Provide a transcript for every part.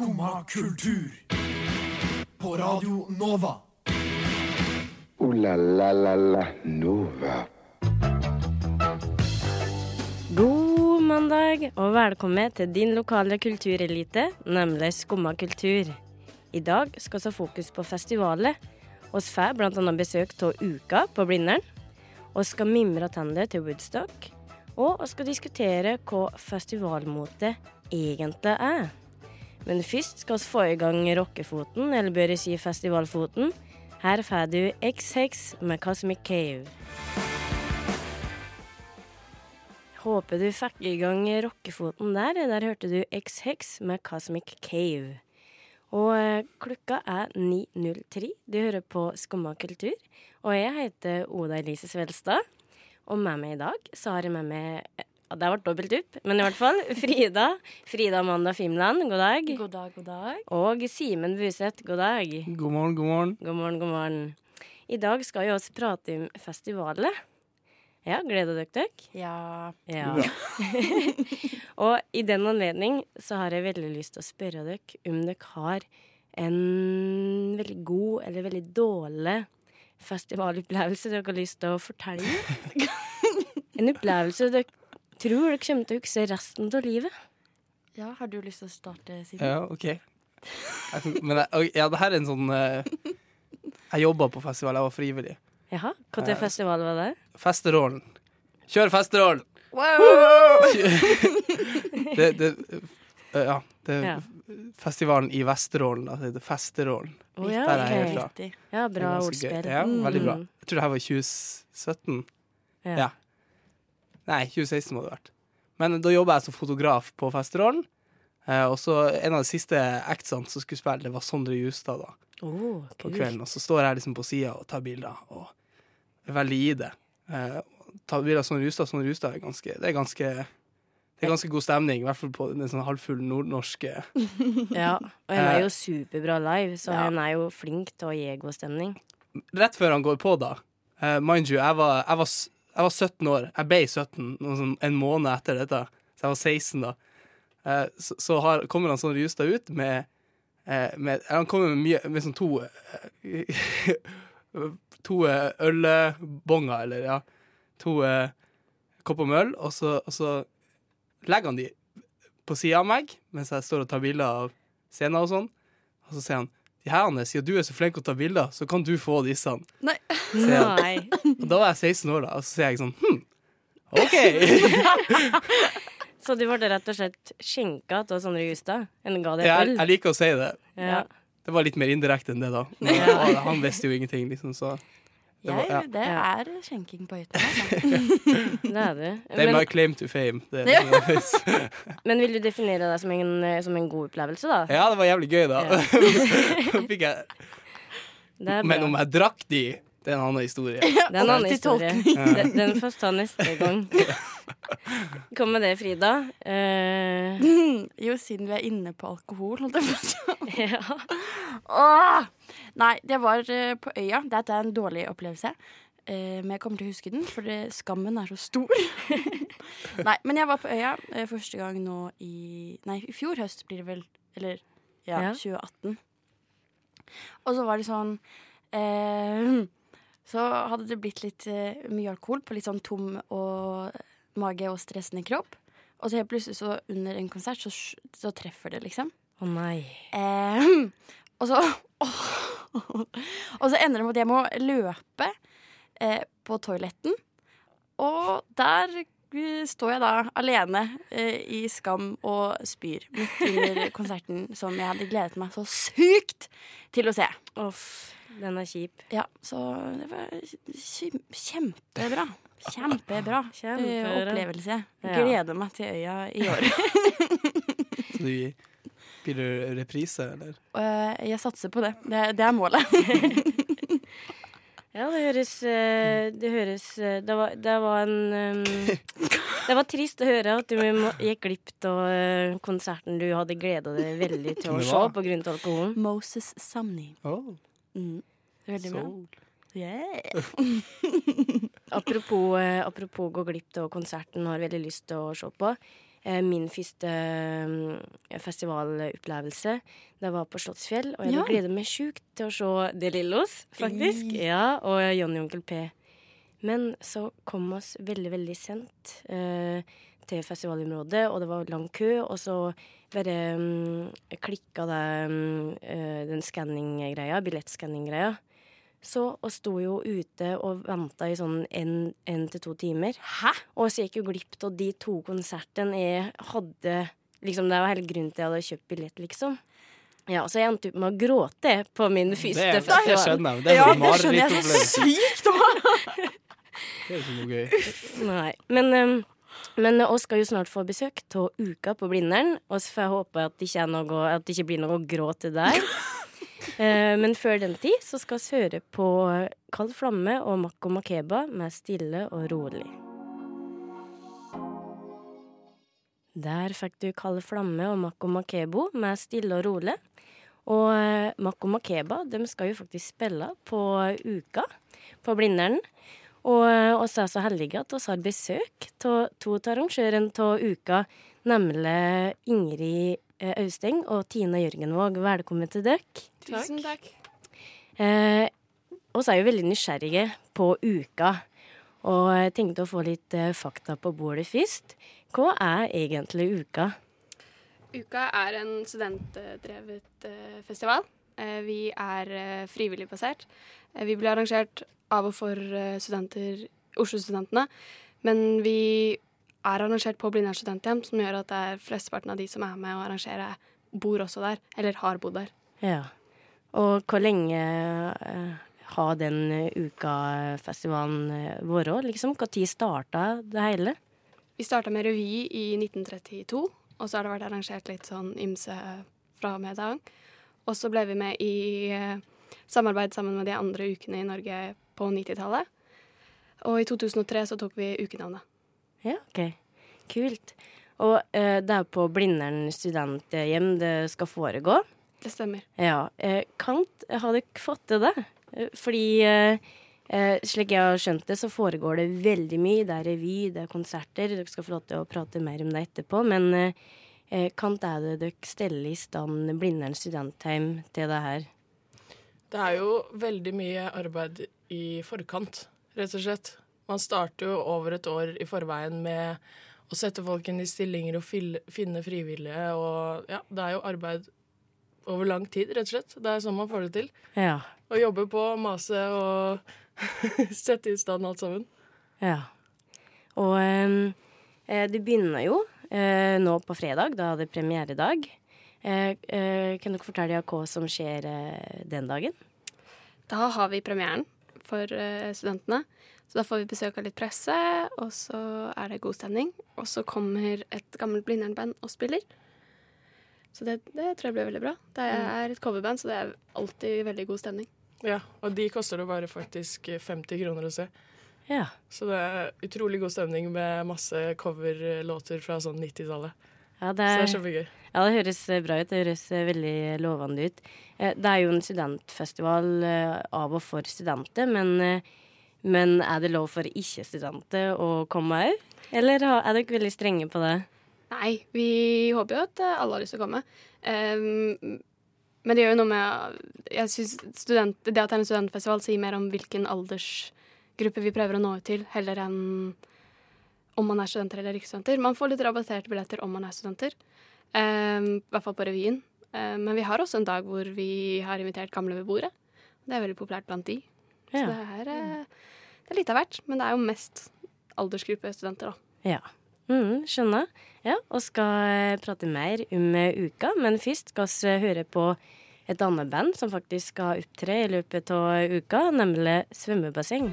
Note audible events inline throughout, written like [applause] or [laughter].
Skumma kultur. På Radio Nova. O-la-la-la-la Nova. God mandag og velkommen til din lokale kulturelite, nemlig Skumma kultur. I dag skal vi ha fokus på festivalet. Vi får bl.a. besøk av Uka på Blindern. Vi skal mimre tilbake til Woodstock. Og vi skal diskutere hva festivalmote egentlig er. Men først skal vi få i gang rockefoten, eller bør jeg si festivalfoten. Her får du X-Hex med Cosmic Cave. Håper du fikk i gang rockefoten der. Der hørte du X-Hex med Cosmic Cave. Og eh, klokka er 9.03. Du hører på Skumma kultur. Og jeg heter Oda Elise Svelstad. Og med meg i dag så har jeg med meg Det har vært dobbelt opp, men i hvert fall [laughs] Frida. Frida Amanda Fimland, god dag. God dag, god dag. Og Simen Buseth, god dag. God morgen, god morgen. God morgen, god morgen. I dag skal vi også prate om festivaler. Ja, gleder dere dere? Ja. Ja. [laughs] og i den anledning så har jeg veldig lyst til å spørre dere om dere har en veldig god eller veldig dårlig festivalopplevelse dere har lyst til å fortelle. [laughs] en opplevelse dere tror dere kommer til å huske resten av livet. ja. Har du lyst til å starte, Simen? Ja, OK. Jeg, men jeg, ja, det her er en sånn eh, Jeg jobba på festival, jeg var frivillig. Jaha, Når festival var det? Festerålen. Kjør festerålen! Det, det, eh, ja, det er Ja. festivalen i Vesterålen. Altså Det heter Festerålen. Oh, ja, Der er jeg ok. fra. Ja, bra ordspill. Ja, veldig bra. Mm. Jeg tror det her var i 2017. Ja. Ja. Nei, 2016 må det ha vært. Men da jobba jeg som fotograf på Festerålen. Eh, og så en av de siste actsene som skulle spille, det var Sondre Justad. da Oh, på kvelden, og så står jeg liksom på sida og tar bilder, og er veldig i det. Eh, ta bilder av Sondre Justad. Sondre Justad er ganske Det er ganske det er ganske god stemning, i hvert fall på den sånn halvfulle nordnorske [laughs] Ja, og han er jo superbra live, så Ja. han er jo flink til å gi god stemning. Rett før han går på, da eh, Mind you, jeg var, jeg, var, jeg var 17 år. Jeg ble 17 sånn, en måned etter dette, så jeg var 16 da. Eh, så så har, kommer han sånn rusta ut med, eh, med Han kommer med, mye, med sånn to eh, [laughs] To ølbonger, eller ja. To kopper med øl, og så, og så legger han de på sida av meg mens jeg står og tar bilder av scenen og sånn. Og så sier han de her, siden du er så flink til å ta bilder, så kan du få disse. Nei. Nei. Og da var jeg 16 år, da, og så sier jeg sånn hm, OK. [laughs] Så du ble rett og slett skjenka av Sondre Justad? En ga deg Jeg, øl? jeg liker å si det. Ja. Det var litt mer indirekte enn det, da. Men, Ja. han- Han visste jo ingenting, liksom, så det, var, Jeg, ja. det er skjenking på høyt. Altså. [laughs] Det er det. Det er my claim to fame. Det, er liksom- [laughs] men vil du definere deg som en, eh, som en god opplevelse, da? ja, det var jævlig gøy, da. [laughs] Fikk jeg, men om jeg drakk de, det er en annen historie. Det er en annen historie. Den, den får ta neste gang. Kom med det, Frida. Uh... Jo, siden vi er inne på alkohol, holdt jeg på å si. Nei, det var eh, på øya. Dette er en dårlig opplevelse. Eh, men jeg kommer til å huske den, for skammen er så stor. [laughs] nei, men jeg var på øya eh, første gang nå i Nei, i fjor høst blir det vel. Eller ja, Ja. 2018. Og så var det sånn eh, [laughs] Så hadde det blitt litt eh, mye alkohol på litt sånn tom og mage og stressende kropp. Og så helt plutselig så under en konsert så, så treffer det, liksom. Å nei. Eh, [laughs] og så [laughs] Og så ender det med at jeg må løpe eh, på toaletten. Og der eh, står jeg da alene eh, i skam og spyr midt under [laughs] konserten som jeg hadde gledet meg så sykt til å se. Uff, den er kjip. Ja, så det var kjempebra. Kjempebra eh, Kjempebra. opplevelse. Gleder meg til øya i år. [laughs] Så du, blir det reprise, eller? Eh, jeg satser på det. Det, det er målet. [laughs] Ja, det høres eh, Det høres eh, Det var, det var en um, Det var trist å høre at du gikk glipp av konserten du hadde gleda deg veldig til å se pga. alkoholen. Moses Sumney. Oh, Mm. Veldig bra. Yeah. [laughs] Apropos, apropos gå glipp av konserten har veldig lyst til å se på. Eh, min første eh, festivalopplevelse. Det var på Slottsfjell, og jeg Ja. gleder meg sjukt til å se De Lillos, faktisk. Ja, og Johnny Onkel P. Men så kom oss veldig, veldig sent eh, til festivalområdet, og det var lang kø, og så bare um, klikka det mm, eh, den skanninggreia, billettskanninggreia. Så og sto jo ute og venta i sånn en til to timer. Hæ? Og så gikk jo glipp av de to konsertene jeg hadde liksom, Det var hele grunnen til at jeg hadde kjøpt billett, liksom. Ja, Så jeg endte opp med å gråte på min første første det festival. skjønner jeg. Det er Ja, det skjønner jeg. Det er sykt! da. Det er ikke noe gøy. Nei, men, um, men vi skal jo snart få besøk av Uka på Blindern. Og så får jeg håpe at det ikke, noe, at det ikke blir noe gråt der. Eh, [laughs] men før den tid så skal vi høre på Kald flamme og Makko Makeba med Stille og rolig. Der fikk du Kald flamme og Makko Makebo med Stille og rolig. Og Mako Makko Makeba de skal jo faktisk spille på Uka på Blindern. Og eh, oss er så heldige at oss har besøk av to av arrangørene av uka, nemlig Ingrid eh, Austeng og Tina Jørgenvåg. Velkommen til dere. Tusen takk. Eh, oss er jo veldig nysgjerrige på uka, og jeg tenkte å få litt eh, fakta på bordet først. Hva er egentlig uka? Uka er en studentdrevet eh, festival. Eh, vi er eh, frivillig basert. Eh, vi blir arrangert av og for eh, studenter, Oslo-studentene. Men vi er arrangert på Blindern studenthjem, som gjør at det er flesteparten av de som er med og arrangerer, bor også der. Eller har bodd der. Ja. Og hvor lenge eh, har den eh, ukafestivalen eh, vært? Liksom? Når starta det hele? Vi starta med revy i 1932, og så har det vært arrangert litt sånn ymse fra og med da. Og så ble vi med i samarbeid sammen med de andre ukene i Norge på 90-tallet. Og i 2003 så tok vi ukenavnet. Ja, ok. Kult. Og eh, det er på Blindern studenthjem det skal foregå. Det stemmer. Ja. Eh, Kant, har dere fått til det? Eh, Fordi eh, eh, slik jeg har skjønt det, så foregår det veldig mye. Det er revy, det er konserter. Dere skal få lov til å prate mer om det etterpå. Men eh, eh, Kant, er det dere steller i stand Blindern studentheim til det her? Det er jo veldig mye arbeid i forkant, rett og slett. Man starter jo over et år i forveien med å sette folk inn i stillinger og finne frivillige. Og ja, det er jo arbeid over lang tid, rett og slett. Det er sånn man får det til. Ja. Å jobbe på, mase og [laughs] sette i stand alt sammen. Ja. Og eh, det begynner jo eh, nå på fredag, da er det premieredag. Eh, eh, kan dere fortelle hva som skjer eh, den dagen? Da har vi premieren for eh, studentene. Så da får vi besøk av litt presse, og så er det god stemning. Og så kommer et gammelt Blindern-band og spiller. Så det, det tror jeg blir veldig bra. Det er et coverband, så det er alltid veldig god stemning. Ja, og de koster det bare faktisk 50 kroner å se. Ja. Så det er utrolig god stemning med masse coverlåter fra sånn 90-tallet. Ja, Så det det, er kjempegøy. ja, det høres bra ut. Det høres eh, veldig lovende ut. Eh, Det er jo en studentfestival eh, av og for studenter, men, men er det lov for ikke-studenter å komme òg? Eller er dere veldig strenge på det? Nei, vi håper jo at eh, alle har lyst til å komme. Um, men det gjør jo noe med Jeg synes student, Det at det er en studentfestival, sier mer om hvilken aldersgruppe vi prøver å nå ut til, heller enn om man er studenter eller ikke studenter. Man får litt rabatterte billetter om man er studenter. Um, I hvert fall på revyen. Um, men vi har også en dag hvor vi har invitert gamle beboere. Det er veldig populært blant de. Så det er, eh, det er litt av hvert. Men det er jo mest aldersgruppe studenter, da. Ja. Mm, skjønner. Ja, og skal eh, prate mer om eh, uka, men først skal vi høre på et annet band som faktisk skal opptre i løpet av uka, nemlig Svømmebasseng.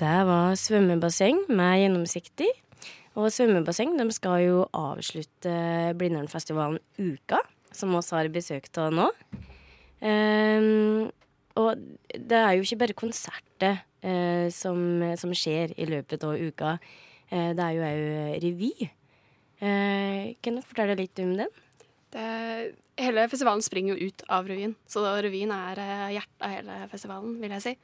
Det var svømmebasseng med gjennomsiktig. Og svømmebasseng de skal jo avslutte Blindernfestivalen Uka, som vi har besøkt av nå. Um, og det er jo ikke bare konserter uh, som, som skjer i løpet av uka. Uh, det er jo òg revy. Uh, kan du fortelle litt om den? Det, hele festivalen springer jo ut av revyen, så da revyen er eh, hjertet av hele festivalen, vil jeg si.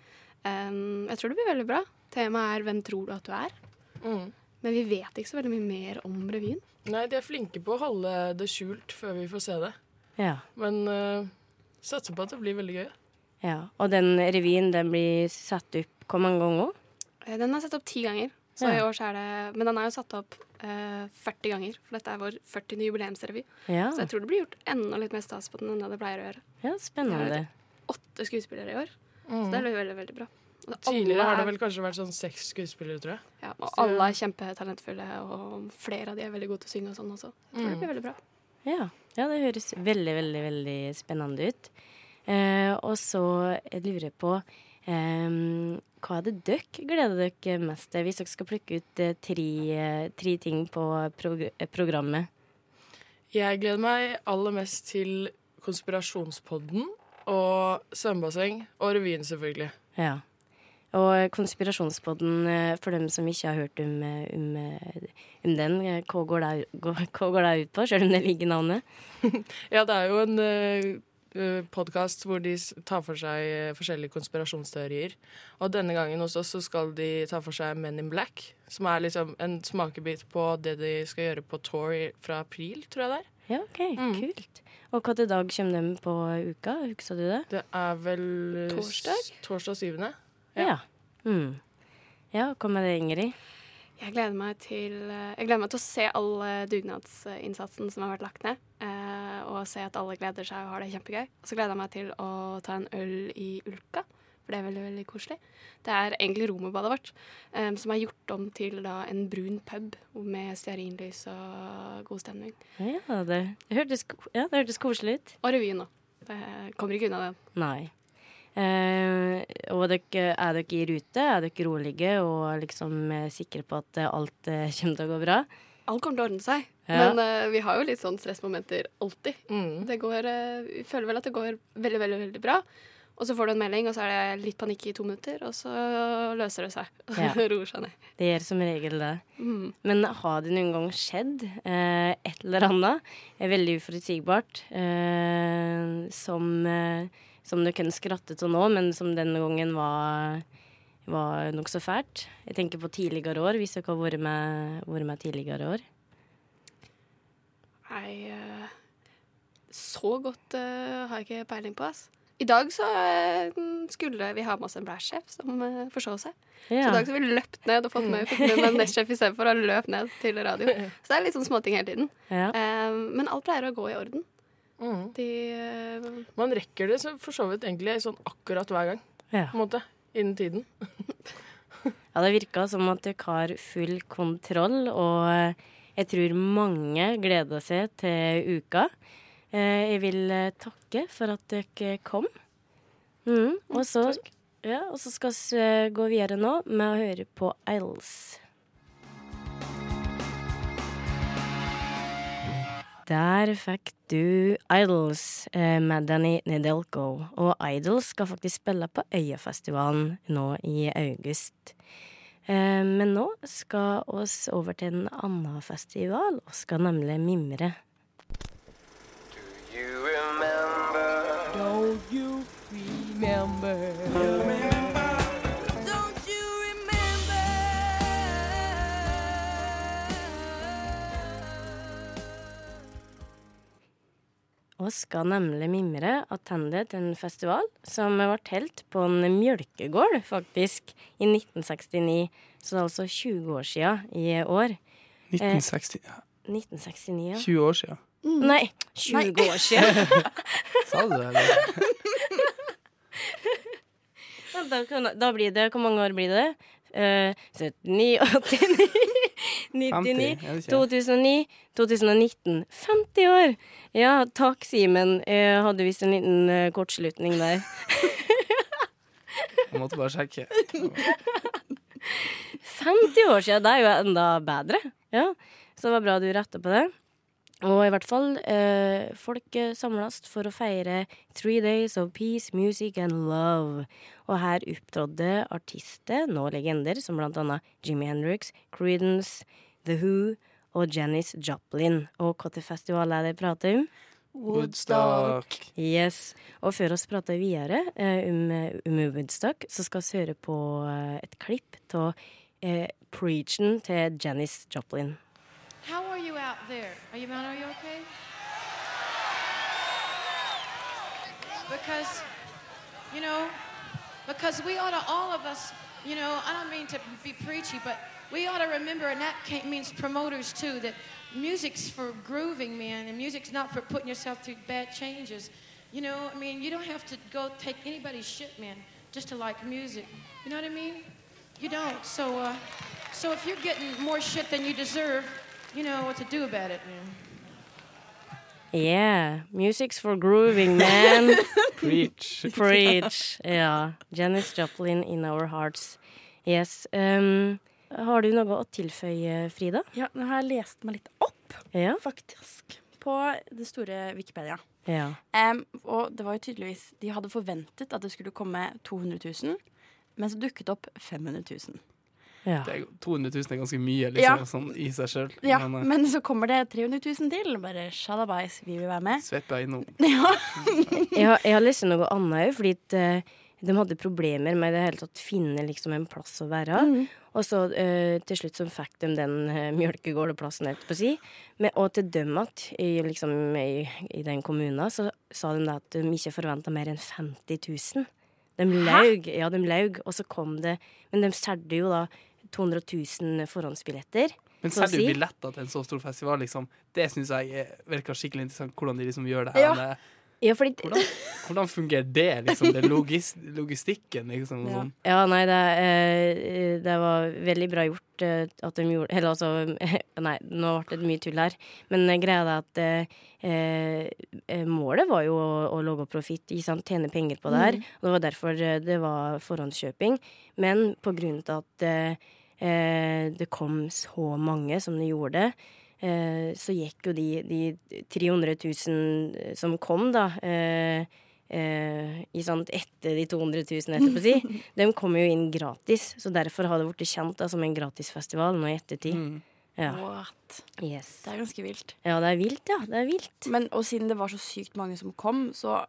Um, jeg tror det blir veldig bra. Temaet er 'Hvem tror du at du er?' Mm. Men vi vet ikke så veldig mye mer om revyen. Nei, de er flinke på å holde det skjult før vi får se det. Ja. Men uh, satser på at det blir veldig gøy. ja. Og den revyen den blir satt opp hvor mange ganger? Eh, Den er satt opp ti ganger, så Ja. i år så er det Men den er jo satt opp uh, 40 ganger, for dette er vår 40. jubileumsrevy. Ja. Så jeg tror det blir gjort enda litt mer stas på den enn det det pleier å gjøre. ja, spennende. Åtte skuespillere i år, så det er veldig, veldig bra. Mm. Tidligere har det vel kanskje vært sånn seks skuespillere, tror jeg. Ja, og alle er kjempetalentfulle, og flere av de er veldig gode til å synge og sånn også. Jeg tror det blir veldig bra. Ja. ja, det høres veldig, veldig, veldig spennende ut. Eh, og så lurer jeg på eh, Hva er det dere gleder dere mest til, hvis dere skal plukke ut eh, tre, eh, tre ting på prog programmet? Jeg gleder meg aller mest til Konspirasjonspodden og svømmebasseng og revyen, selvfølgelig. Ja. Og konspirasjonspodden, eh, for dem som ikke har hørt om, eh, om, eh, om den, eh, hva går det, hva hva går det ut på, selv om det ligger i navnet? [laughs] Ja, det er jo en uh, podkast hvor de tar for seg eh, forskjellige konspirasjonsteorier. Og denne gangen hos oss så skal de ta for seg Men in Black, som er liksom en smakebit på det de skal gjøre på tour fra april, tror jeg det er. Ja, OK, Mm. kult. Og hvilken dag kommer de på uka, husker du det? Det er vel Torsdag? Torsdag 7. Ja. Ja. Mm. Ja, hva med det, Ingrid? Jeg gleder meg til, eh, jeg gleder meg til å se all dugnadsinnsatsen som har vært lagt ned. eh, Og se at alle gleder seg og har det kjempegøy. Og så gleder jeg meg til å ta en øl i Ulka, for det er veldig veldig koselig. Det er egentlig romerbadet vårt, um, som er gjort om til da en brun pub med stearinlys og god stemning. Ja, det, det, hørtes, ja, det hørtes koselig ut. Og revyen òg. Kommer ikke unna den. Nei. Uh, og dere, er dere i rute? Er dere rolige og liksom eh, sikre på at alt uh, kommer til å gå bra? Alt kommer til å ordne seg. Ja. Men uh, vi har jo litt sånn stressmomenter alltid. Mm. Det går, vi føler vel at det går veldig, veldig, veldig bra. Og så får du en melding, og så er det litt panikk i to minutter, og så løser det seg. [laughs] Ja. Roer seg ned. Det gjør som regel det. Mm. Men har det noen gang skjedd eh, et eller annet er veldig uforutsigbart eh, som, eh, som du kunne skratte av nå, men som denne gangen var, var nokså fælt? Jeg tenker på tidligere år, hvis dere har vært med, vært med tidligere år. Nei, eh, så godt eh, har jeg ikke peiling på, ass. I dag så eh, skulle vi ha med oss en brassjef som uh, forså seg. Så i dag så har vi løpt ned og fått med, en nestsjef istedenfor å løpe ned til radio. [laughs] Så det er litt sånn småting hele tiden. Ja. Eh, men alt pleier å gå i orden. Mm. De eh, Man rekker det så for så vidt egentlig sånn akkurat hver gang, Ja. på en måte. Innen tiden. [laughs] Ja, det virka som at dere har full kontroll, og jeg tror mange gleder seg til uka. Eh, Jeg vil eh, takke for at dere kom. Mm. Og, så, ja, og så skal vi eh, gå videre nå med å høre på Idols. Der fikk du Idols eh, med Danny Nedelko. Og Idols skal faktisk spille på Øyafestivalen nå i august. Eh, men nå skal oss over til en annen festival, og skal nemlig mimre. Og skal nemlig mimre attende til en festival som ble telt på en mjølkegård, faktisk, i 1969. Så det er altså 20 år sia i år. 1960 ja. 1969, ja. 20 år siden. Nei, 20 år sia. [laughs] Sa du det, eller? [laughs] da, kan- da blir det Hvor mange år blir det? Uh, 79, 89, 99, 50, er det ikke? 2009, 2019. 50 år! Ja, takk, Simen. Jeg hadde visst en liten uh, kortslutning der. Jeg måtte bare sjekke. [laughs] 50 år siden, det er jo enda bedre. Ja, Så det var bra du retta på det. Og i hvert fall, eh, folk eh, samles for å feire Three Days of Peace, Music and Love. Og her opptrådde artister, nå legender, som blant annet Jimi Hendrix, Creedence, The Who og Janis Joplin. Og hvilken festival er det jeg prater om? Woodstock. Yes. Og før oss prater videre eh, om, om Woodstock, så skal vi høre på eh, et klipp av eh, preachen til Janis Joplin. How are you out there? Are you, man, are you okay? Because, you know, because we ought to, all of us, you know, I don't mean to be preachy, but we ought to remember, and that means promoters too, that music's for grooving, man, and music's not for putting yourself through bad changes. You know, I mean, you don't have to go take anybody's shit, man, just to like music. You know what I mean? You don't. So, uh, so if you're getting more shit than you deserve, you know what to do about it. Yeah, music's for grooving, man. [laughs] Preach. [laughs] Preach. Ja. Janis Joplin in our hearts. Yes. Um, har du noe å tilføye, Frida? Ja, nå har jeg lest meg litt opp, Ja. faktisk, på det store Wikipedia. ja. Um, og det var jo tydeligvis De hadde forventet at det skulle komme 200 000, men så dukket det opp 500 000. ja. Det er, 200 000 er ganske mye liksom, Ja. sånn i seg sjøl. Ja, Men uh, men så kommer det 300 000 til. Bare shalabais, vi vil være med. Sveppa [laughs] innom. Ja. Jeg har, jeg har lest noe annet òg, fordi at, eh, de hadde problemer med det hele tatt finne liksom en plass å være. Mm. Og så uh, til slutt så fikk de den uh, mjølkegårdeplassen, holdt på å si. Men, og til dem at i, liksom, i, i den kommunen så sa de at de ikke forventa mer enn 50 000. De laug, ja, de laug, og så kom det Men de solgte jo da 200 000 forhåndsbilletter. Men Så selger du billetter til en så stor festival, liksom, det syns jeg er- virker skikkelig interessant. Hvordan de liksom gjør det her. Ja. med- Ja, fordi Hvordan, hvordan fungerer det, liksom? Den logis, logistikken, liksom? Ja. Sånn. Ja, nei, det, eh, det var veldig bra gjort eh, at de gjorde Eller altså [laughs] Nei, nå ble det mye tull her. Men eh, greia er at eh, eh, målet var jo å, å lage profitt, tjene penger på det her. Og det var derfor eh, det var forhåndskjøping. Men på grunn av at det kom så mange som det gjorde, eh, så gikk jo de, de 300 000 som kom, da eh, eh, i sånt etter de 200 000, etterpå si, [laughs] de kom jo inn gratis. Så derfor har det blitt kjent da, som en gratisfestival nå i ettertid. Mm. Ja. What? Yes. Det er ganske vilt. ja, det er vilt, ja. Det er vilt. Men, og siden det var så sykt mange som kom, så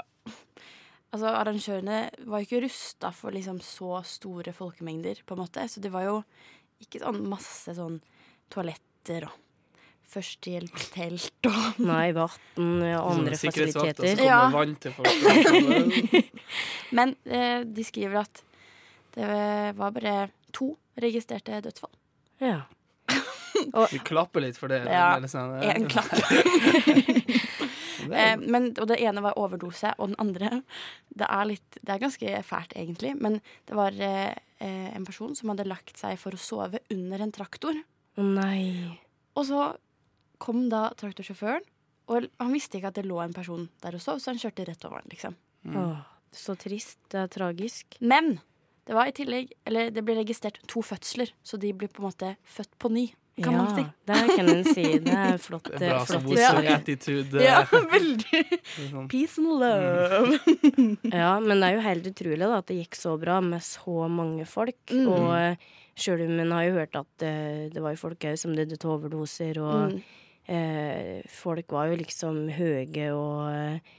Altså, arrangørene var jo ikke rusta for liksom så store folkemengder, på en måte. Så det var jo ikke sånn masse sånn toaletter og førstehjelpstelt og [laughs] Nei, vann og andre Sånne fasiliteter. Så kommer Ja. vann til folk. [laughs] [laughs] Men eh, de skriver at det var bare to registrerte dødsfall. Ja. Vi klapper litt for det. Ja, sånn, ja. eh, En klapp. Eh, men, og det ene var overdose, og den andre Det er, litt, det er ganske fælt, egentlig. Men det var eh, eh, en person som hadde lagt seg for å sove under en traktor. Nei. Og så kom da traktorsjåføren, og han visste ikke at det lå en person der og sov, så han kjørte rett over den, liksom. Åh, så trist. Det er tragisk. Men det var i tillegg Eller det ble registrert to fødsler, så de ble på en måte født på ny, kan ja, man si. det kan en si. Det er [laughs] flott. det er bra. Så flott attitude. Ja, eh, [laughs] veldig. sånn. Peace and love. Ja, men det er jo helt utrolig da, at det gikk så bra med så mange folk. Mm. Og eh, sjøl om en har jo hørt at det, det var jo folk òg som døde av overdoser, og Mm. eh, folk var jo liksom høye og eh,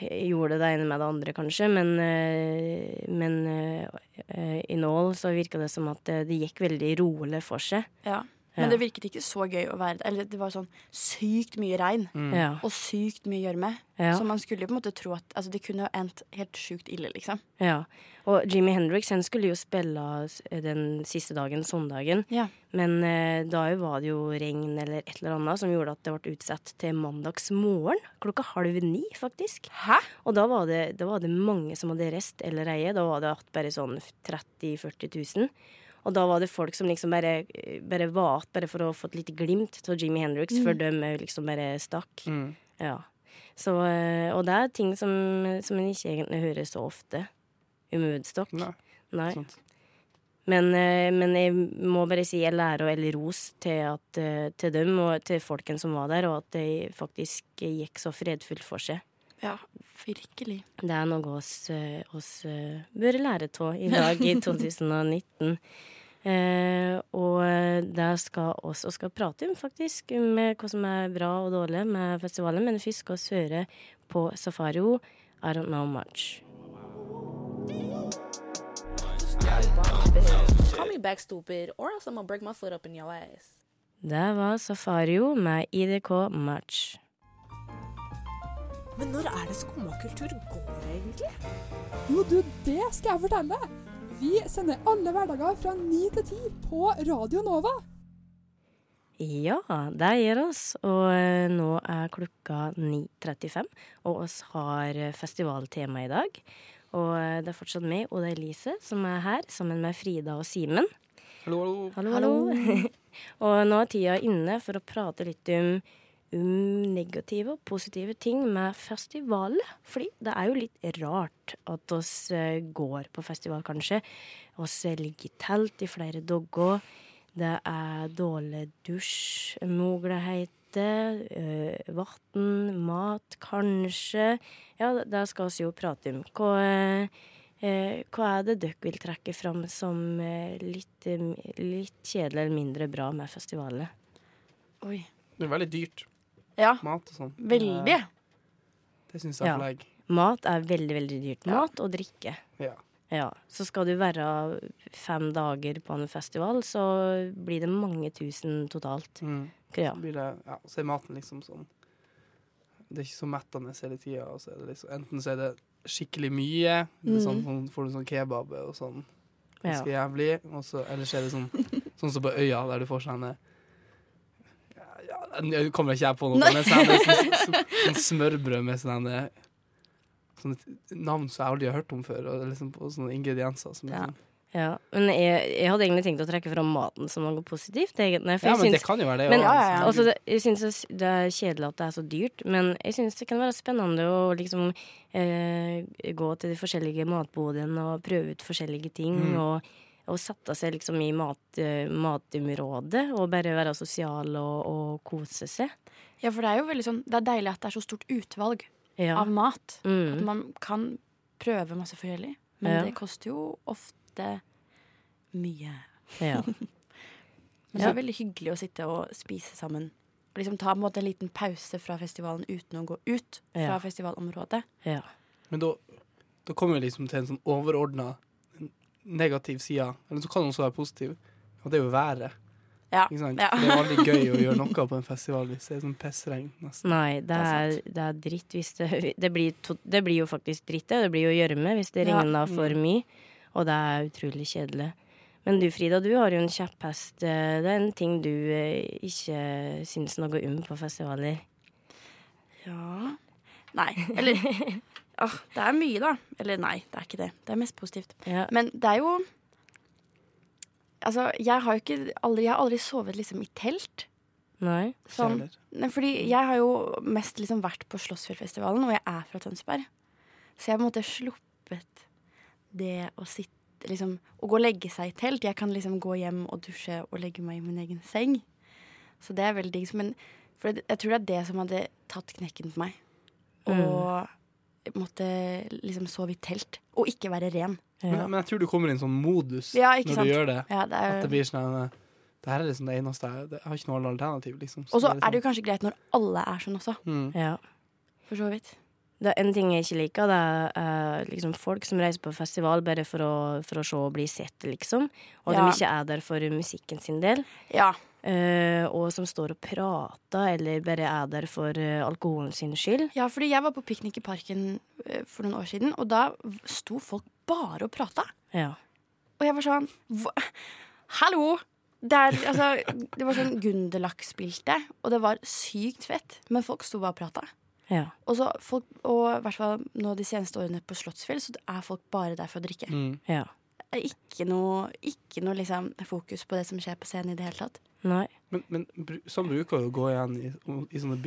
gjorde det ene med det andre, kanskje. Men, eh, men eh, eh, in all så virka det som at eh, det gikk veldig rolig for seg. Ja. Men Ja. det virket ikke så gøy å være. Eller det var sånn sykt mye regn Mm. Ja. og sykt mye gjørme. Ja. Så man skulle jo på en måte tro at altså, det kunne ha endt helt sjukt ille, liksom. Ja. Og Jimmy Hendrix han skulle jo spille den siste dagen, søndagen. Ja. Men eh, da var det jo regn eller et eller annet som gjorde at det ble utsatt til mandagsmorgen. Klokka halv ni, faktisk. Hæ? Og da var det, da var det mange som hadde reist eller eie. Da var det bare sånn 30 000-40 000. Og da var det folk som liksom bare, bare var bare for å få et lite glimt av Jimmy Hendrix, før de òg liksom bare stakk. Mm. Ja. Så, eh, og det er ting som, som en ikke egentlig hører så ofte om Nei, Nei. Men, eh, men jeg må bare si jeg lærer eller ros til, at, eh, til dem og til folken som var der, og at det faktisk gikk så fredfullt for seg. Ja, virkelig. Det er noe oss, eh, oss eh, bør lære av i dag, i [laughs] 2019. Eh, og det det skal oss og skal prate om, faktisk, om eh, hva som er bra og dårlig med festivalen. Men først skal vi høre på Safario, I Don't Know Much. Det var Safario med IDK Match. Men når er det skummakultur går, egentlig? Jo, du, det skal jeg fortelle. Vi sender alle hverdager fra 9 til 10 på Radio Nova. Ja, det gjør oss. Og eh, nå er klokka 9.35, og oss har festivaltema i dag. Og eh, det er fortsatt meg, Oda Elise, som er her, sammen med Frida og Simen. Hallo, hallo. Hallo, hallo. [laughs] og nå er tida inne for å prate litt om, om negative og positive ting med festival. Fordi det er jo litt rart at oss eh, går på festival, kanskje. Oss eh, ligger i telt i flere dager. Det er dårlig dusjmuligheter, øh, vann, mat, kanskje. Ja, det- skal vi jo prate om. Hva, eh, hva er det dere vil trekke fram som eh, litt, eh, litt kjedelig eller mindre bra med festivalet? Oi. Det er veldig dyrt. Ja, Mat og sånn. veldig. Ja, Det syns jeg er for legg. Mat er veldig, veldig dyrt. Mat og drikke. Ja. Ja, Så skal du være fem dager på en festival, så blir det mange tusen totalt. Mm. Ja. Så det, ja, så er maten liksom sånn Det er ikke så mettende hele tida. og så det Liksom, enten så er det skikkelig mye, det er sånn, sånn, får du sånn kebab og sånn ganske jævlig, og så er det sånn Sånn som på øya, der du får sånne ja, ja, Nå kommer ikke jeg på noe, men sånn, sånn, smørbrød med sånne Sånne navn som jeg aldri har hørt om før, og liksom på sånne ingredienser som Ja. sånn Ja, men jeg, jeg hadde egentlig tenkt å trekke fram maten som noe positivt. egentlig, for Ja, jeg men det kan jo være det. Men også, Ja, ja, ja. liksom. altså, jeg syns det er kjedelig at det er så dyrt, men jeg syns det kan være spennende å liksom eh, gå til de forskjellige matbodene og prøve ut forskjellige ting. Mm. Og, og sette seg liksom i mat, eh, matområdet og bare være sosial og, og kose seg. Ja, for det er jo veldig sånn Det er deilig at det er så stort utvalg Ja. av mat. At Mm. man kan prøve masse forskjellig. Men Ja. det koster jo ofte mye. ja. [laughs] Men det er veldig hyggelig å sitte og spise sammen. Og liksom ta på en måte en liten pause fra festivalen uten å gå ut fra Ja. festivalområdet. ja. Men da, da kommer vi liksom til en sånn overordna negativ side. Eller så kan den også være positiv. Og det er jo været. Ja. Ikke sant? Ja. Det er veldig gøy å gjøre noe på en festival hvis det er sånn pissregn. nesten. Nei, det Det er det er dritt hvis det det blir, to, det blir jo faktisk dritt, det. Det blir jo gjørme hvis det Ja. regner for mye. Og det er utrolig kjedelig. Men du Frida, du har jo en kjepphest. eh, Det er en ting du eh, ikke syns noe om på festivaler. Ja Nei. Eller [laughs] Åh, det er mye, da. Eller nei, det er ikke det. Det er mest positivt. Ja. Men det er jo Altså, jeg har jo ikke aldri, Jeg har aldri sovet liksom i telt. Nei? Sånn. Nei, fordi jeg har jo mest liksom vært på Slåssfjellfestivalen, og jeg er fra Tønsberg. Så jeg har på en måte sluppet det å sitte liksom, Å gå og legge seg i telt. Jeg kan liksom gå hjem og dusje og legge meg i min egen seng. Så det er veldig digg. Men for jeg tror det er det som hadde tatt knekken på meg. Og måtte liksom sove i telt. Og ikke være ren. Ja. Men, men jeg tror du kommer i en sånn modus Ja, ikke når sant? du gjør det. Ja, det At er, det blir sånn eh, Det her er liksom det eneste jeg har ikke noe alternativ, liksom. og så det er det jo kanskje greit når alle er sånn også. mm. ja. For så vidt. Det er en ting jeg ikke liker, det er eh, liksom folk som reiser på festival bare for å, for å se og bli sett, liksom. Og Ja. de ikke er der for musikken sin del. Ja. Eh, og som står og prater, eller bare er der for eh, alkoholen sin skyld. Ja, fordi jeg var på piknik i parken eh, for noen år siden, og da sto folk bare og prata. Ja. Og jeg var sånn Hva? Hallo! Det, er, altså, det var sånn Gunderlach spilte, og det var sykt fett. Men folk sto bare og prata. ja. Og, så folk, og i hvert fall nå de seneste årene på Slottsfjell, så er folk bare der for å drikke. Mm. ja. Ikke noe, ikke noe liksom, fokus på det som skjer på scenen i det hele tatt. Nei. Men, men sånn bruker det å gå igjen i, i sånne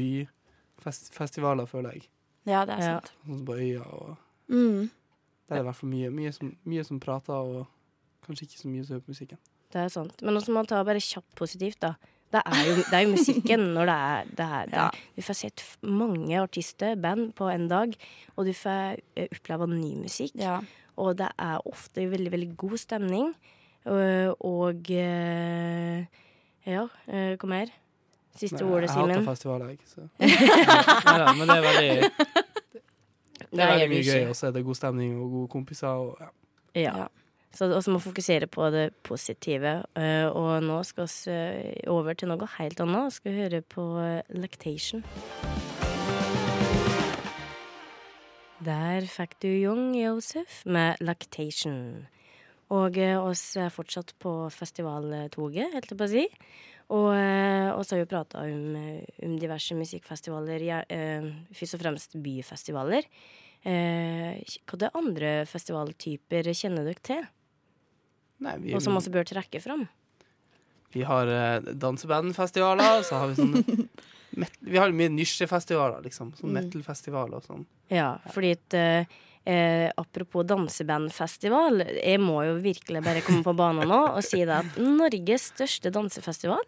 byfestivaler, føler jeg. Ja, det er Ja. sant. Sånn som på Øya. og Mm. Der er det i hvert fall mye, mye, som, mye som prater, og kanskje ikke så mye som hører på musikken. Det er sant. Men også må man ta bare kjapt positivt, da. Det er jo, det er jo musikken når det er det er, det Ja. Du får sett mange artister, band, på en dag, og du får eh, oppleve ny musikk. Ja. Og det er ofte veldig, veldig god stemning. Og, og eh, eh, Ja, hva mer? Siste Nei, ordet, Jeg hater festivaler, jeg. Så. [laughs] Nei, da, men det er veldig Det er veldig mye gøy, og så er det god stemning og gode kompiser. Og, ja. Ja. Så vi må fokusere på det positive. eh, og nå skal vi eh, over til noe helt annet. Vi skal høre på eh, Lactation. Der fikk du Young Joseph med Lactation. Og eh, oss er fortsatt på festivaltoget, helt til på å si. Og eh, oss har jo prata om, eh, om diverse musikkfestivaler, ja, eh, først og fremst byfestivaler. Eh, er andre festivaltyper kjenner dere til? Nei, vi, Og som også bør trekke fram? vi har dansebandfestivaler, så har vi sånn [laughs] Vi har mye nisjefestivaler, liksom. Sånn Mm. metal-festivaler og sånn. Ja, fordi at eh, eh, Apropos dansebandfestival, jeg må jo virkelig bare komme på banen nå og si det at Norges største dansefestival,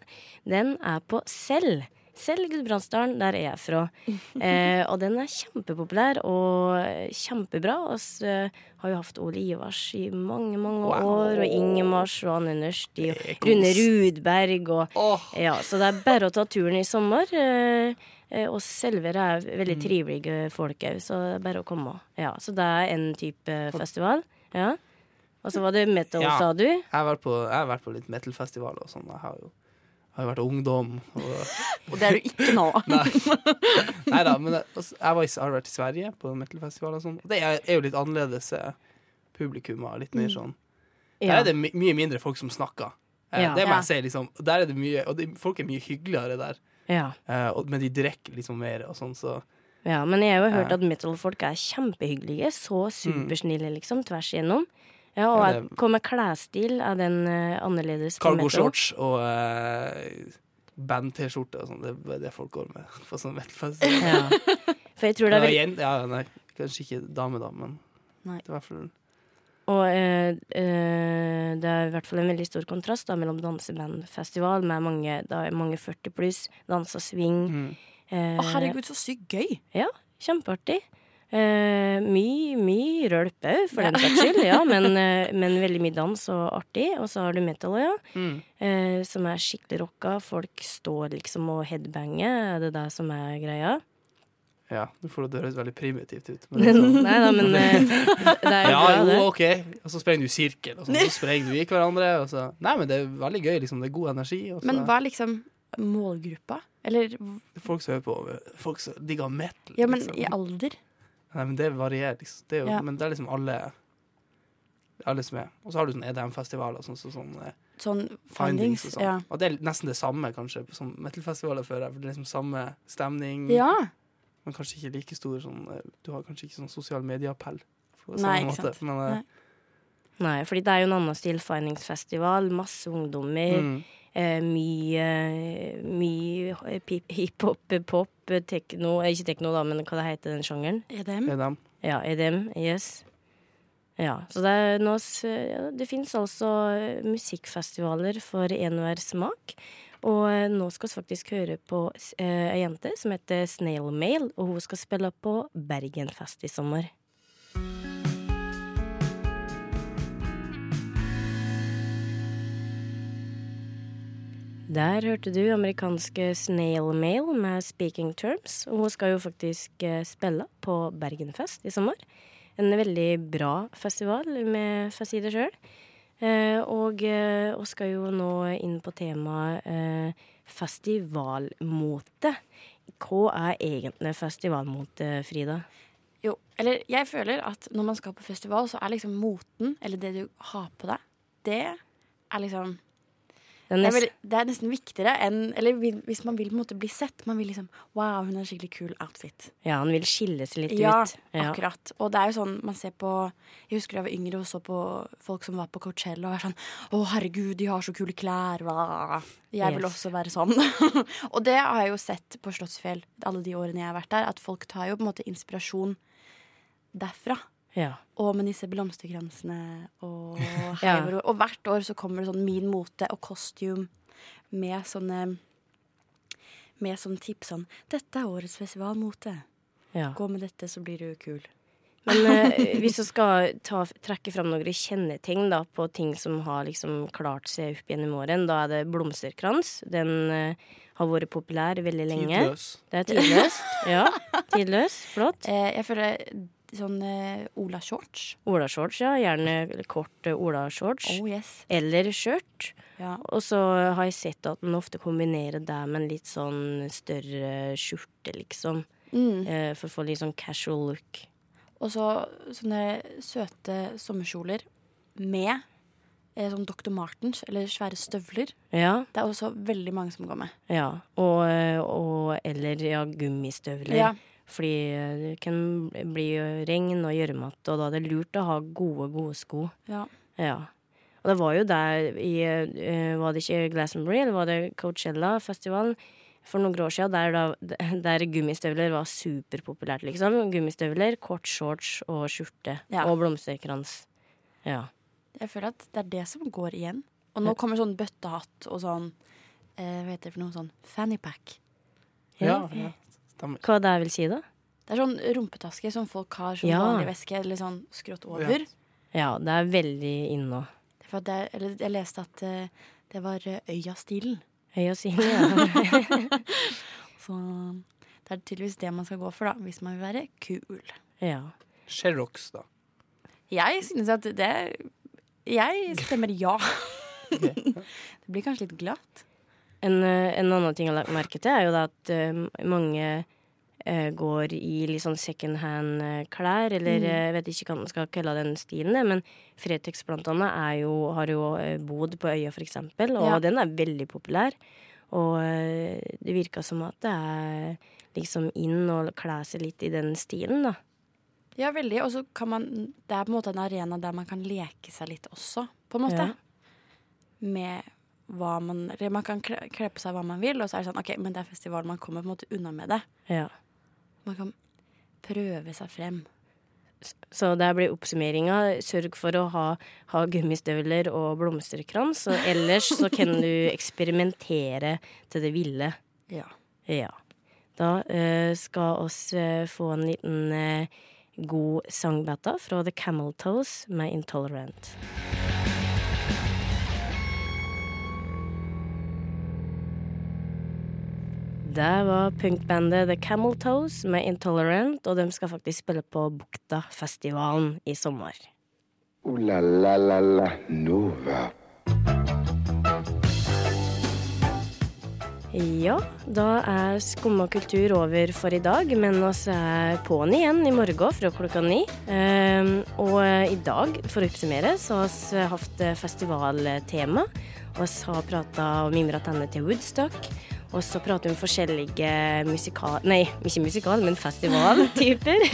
den er på Sel. Sel Gudbrandsdalen, der er jeg fra. [laughs] Eh, og den er kjempepopulær og kjempebra. Vi eh, har jo hatt Ole Ivars i mange, mange Wow. år, og Ingemars og Anne Nørsti og. Rune Rudberg og Ja, så det er bare å ta turen i sommer. Eh, eh, og Selvere er veldig trivelige folk òg, så det er bare å komme. Ja, så det er en type festival. Ja. Og så var det metal, Ja. sa du? Jeg har vært på, jeg har vært på litt metal-festival og sånn. Jeg har jo, har jo vært ungdom. Og, [laughs] Og det er du ikke nå. [laughs] Nei da, men jeg, var, jeg har vært i Sverige på metal-festival og sånn. Og det er, er jo litt annerledes publikum. publikummer. Litt mer sånn Der er det my mye mindre folk som snakker. Eh, Ja. Det må Ja. jeg si, liksom. Der er det mye Og det, folk er mye hyggeligere der. Ja. Eh, og, men de drikker liksom mer og sånn, så ja, men jeg har jo hørt Ja. at metal-folk er kjempehyggelige. Så supersnille, liksom, tvers igjennom. Ja, og det- hva med klesstil? Er den uh, annerledes Cargo-shorts og uh, band-T-skjorte og sånn. Det er det folk går med på sånn metal-festival. [laughs] Ja. For jeg tror det er jen- ja, nei, kanskje ikke dame, da, men Nei. det er i hvert fall Og uh, eh, det er i hvert fall en veldig stor kontrast da, mellom dansebandfestival med mange, da mange 40 pluss, dansa swing. mm. Eh, Å, herregud, så sykt gøy. Ja, kjempeartig. Eh, mye mye rølp òg, for den saks skyld, ja, [laughs] men, eh, men veldig mye dans og artig. Og så har du metal òg, ja. Mm. Eh, som er skikkelig rocka. Folk står liksom og headbanger. Er det det som er greia? Ja, du får det det høres veldig primitivt ut. Men [laughs] det sånn. Nei da, men eh, [laughs] det er jo Ja, bra, jo. OK. Og så sprenger du sirkel, og sånn, så sprenger du i hverandre. Og så. Nei, men det er veldig gøy. liksom, Det er god energi. Og så Men hva er liksom målgruppa? Eller Folk som hører på Folk som digger metal. Ja, men liksom. i alder? Nei, men det varierer, liksom. Det er jo, Ja. Men det er liksom alle Alle som er. Og så har du sånn EDM-festivaler, sånn som sånn, eh, Sånn Findings findings? og sånn. Ja. Og det er nesten det samme, kanskje, som metal-festivaler før. For det er liksom samme stemning. ja. Men kanskje ikke like stor sånn eh, Du har kanskje ikke sånn sosial medieappell. på Nei, samme ikke måte, sant. Men, eh, Nei. Nei, fordi det er jo en annen stil. Findingsfestival, masse ungdommer. mm, mye mye pip- hiphop, pop, tekno eh, Ikke tekno, da, men hva det heter den sjangeren? EDM? EDM. Ja, EDM. Yes. Ja, så det, er nå, ja, det fins altså eh, musikkfestivaler for enhver smak. Og eh, nå skal vi faktisk høre på eh, ei jente som heter Snail Mail, og hun skal spille på Bergenfest i sommer. Der hørte du amerikanske Snail Mail med Speaking Terms. Og hun skal jo faktisk eh, spille på Bergenfest i sommer. En veldig bra festival, med for å si det sjøl. Eh, og eh, og skal jo nå inn på temaet eh, festivalmote. Hva er egentlig festivalmote, Frida? Jo, eller jeg føler at når man skal på festival, så er liksom moten, eller det du har på deg, det er liksom Det er det er, det er nesten viktigere enn Eller hvis man vil på en måte bli sett. Man vil liksom Wow, hun har en skikkelig kul outfit. Ja, han vil skille seg litt Ja, ut. Ja. akkurat. Og det er jo sånn man ser på Jeg husker da jeg var yngre og så på folk som var på Coachella og var sånn Å, herregud, de har så kule klær. Jeg vil Yes. også være sånn. [laughs] og det har jeg jo sett på Slottsfjell alle de årene jeg har vært der, at folk tar jo på en måte inspirasjon derfra. Ja. Og med disse blomsterkransene og [laughs] Ja. Og hvert år så kommer det sånn Min mote og costume med sånne Med sånn tips sånn 'Dette er årets festivalmote. ja. Gå med dette, så blir du kul'. Men eh, [laughs] hvis du skal ta, trekke fram noen kjennetegn da, på ting som har liksom klart seg opp gjennom årene, da er det blomsterkrans. Den eh, har vært populær veldig lenge. Tidløs. Det er tidløst. Ja, tidløs. Flott. [laughs] Eh, jeg føler sånn uh, Ola-shorts. Olashorts, ja. Gjerne kort eh, olashorts. Oh yes. Eller skjørt. Ja. Og så har jeg sett at man ofte kombinerer det med en litt sånn større skjorte, liksom. Mm. Uh, for å få litt sånn casual look. Og så sånne søte sommerkjoler med eh, sånn Dr. Martens, eller svære støvler. Ja. Det er også veldig mange som går med. Ja, og, og eller ja, gummistøvler. Ja. Fordi det kan bli regn og gjørmete, og da er det lurt å ha gode, gode sko. Ja. Ja. Og det var jo der i eh, Var det ikke Glastonbury, eller var det Coachella-festivalen? For noen år siden, der, da, [laughs] der gummistøvler var superpopulært, liksom. Gummistøvler, kort shorts og skjorte. Ja. Og blomsterkrans. Ja. Jeg føler at det er det som går igjen. Og nå kommer sånn bøttehatt og sånn eh, Hva heter det for noe sånn fannypack. Ja, ja. Hva det vil si, da? Det er sånn rumpetaske som folk har som Ja. vanlig veske, eller sånn skrått over. Ja, det er veldig inne nå. Er, jeg leste at uh, det var eh, Øya-stilen. Øya-stilen, ja. [laughs] Så det er tydeligvis det man skal gå for, da, hvis man vil være kul. ja. Sherrox, da. Jeg synes at det Jeg stemmer ja. [laughs] det blir kanskje litt glatt. En, eh, en annen ting jeg har lagt merke til, er jo at uh, mange uh, går i litt sånn second hand-klær, eller Mm. jeg vet ikke hva man skal kalle den stilen, det, men Fretex blant annet er jo, har jo bodd bod på Øya, for eksempel, og Ja. den er veldig populær. Og uh, det virker som at det er liksom inn å kle seg litt i den stilen, da. Ja, veldig. Og så kan man Det er på en måte en arena der man kan leke seg litt også, på en måte. Ja. Med hva man Eller man kan kle, på seg hva man vil, og så er det sånn OK, men det er festival, man kommer på en måte unna med det. Ja. Man kan prøve seg frem. Så der blir oppsummeringa. Sørg for å ha, ha gummistøvler og blomsterkrans, og ellers så kan du eksperimentere til det ville. Ja. Ja. Da uh, skal oss uh, få en liten uh, god sangbata fra The Camel Toes med 'Intolerant'. Det var punkbandet The Camel Toes med 'Intolerant', og de skal faktisk spille på Buktafestivalen i sommer. Ooh la la la la Nova. Ja, da er Skumma kultur over for i dag, men oss er på'n igjen i morgen fra klokka ni. Ehm, og i dag, for å oppsummere, så har vi hatt festivaltema. Vi har prata og mimra tennene til Woodstock. Og så prater vi om forskjellige musikal... Nei, ikke musikal, men festivaltyper.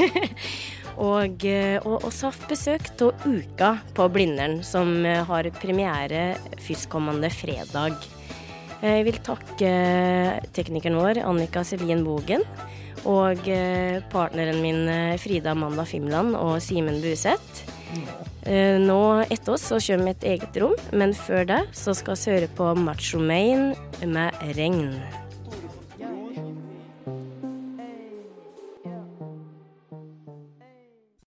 [laughs] og eh, og oss har hatt besøk av Uka på Blindern, som eh, har premiere førstkommende fredag. Jeg vil takke teknikeren vår, Annika Selin Bogen, og eh, partneren min eh, Frida Amanda Fimland og Simen Buseth. Eh, Nå etter oss så kommer et eget rom, men før det så skal vi høre på Macho Main med 'Regn'.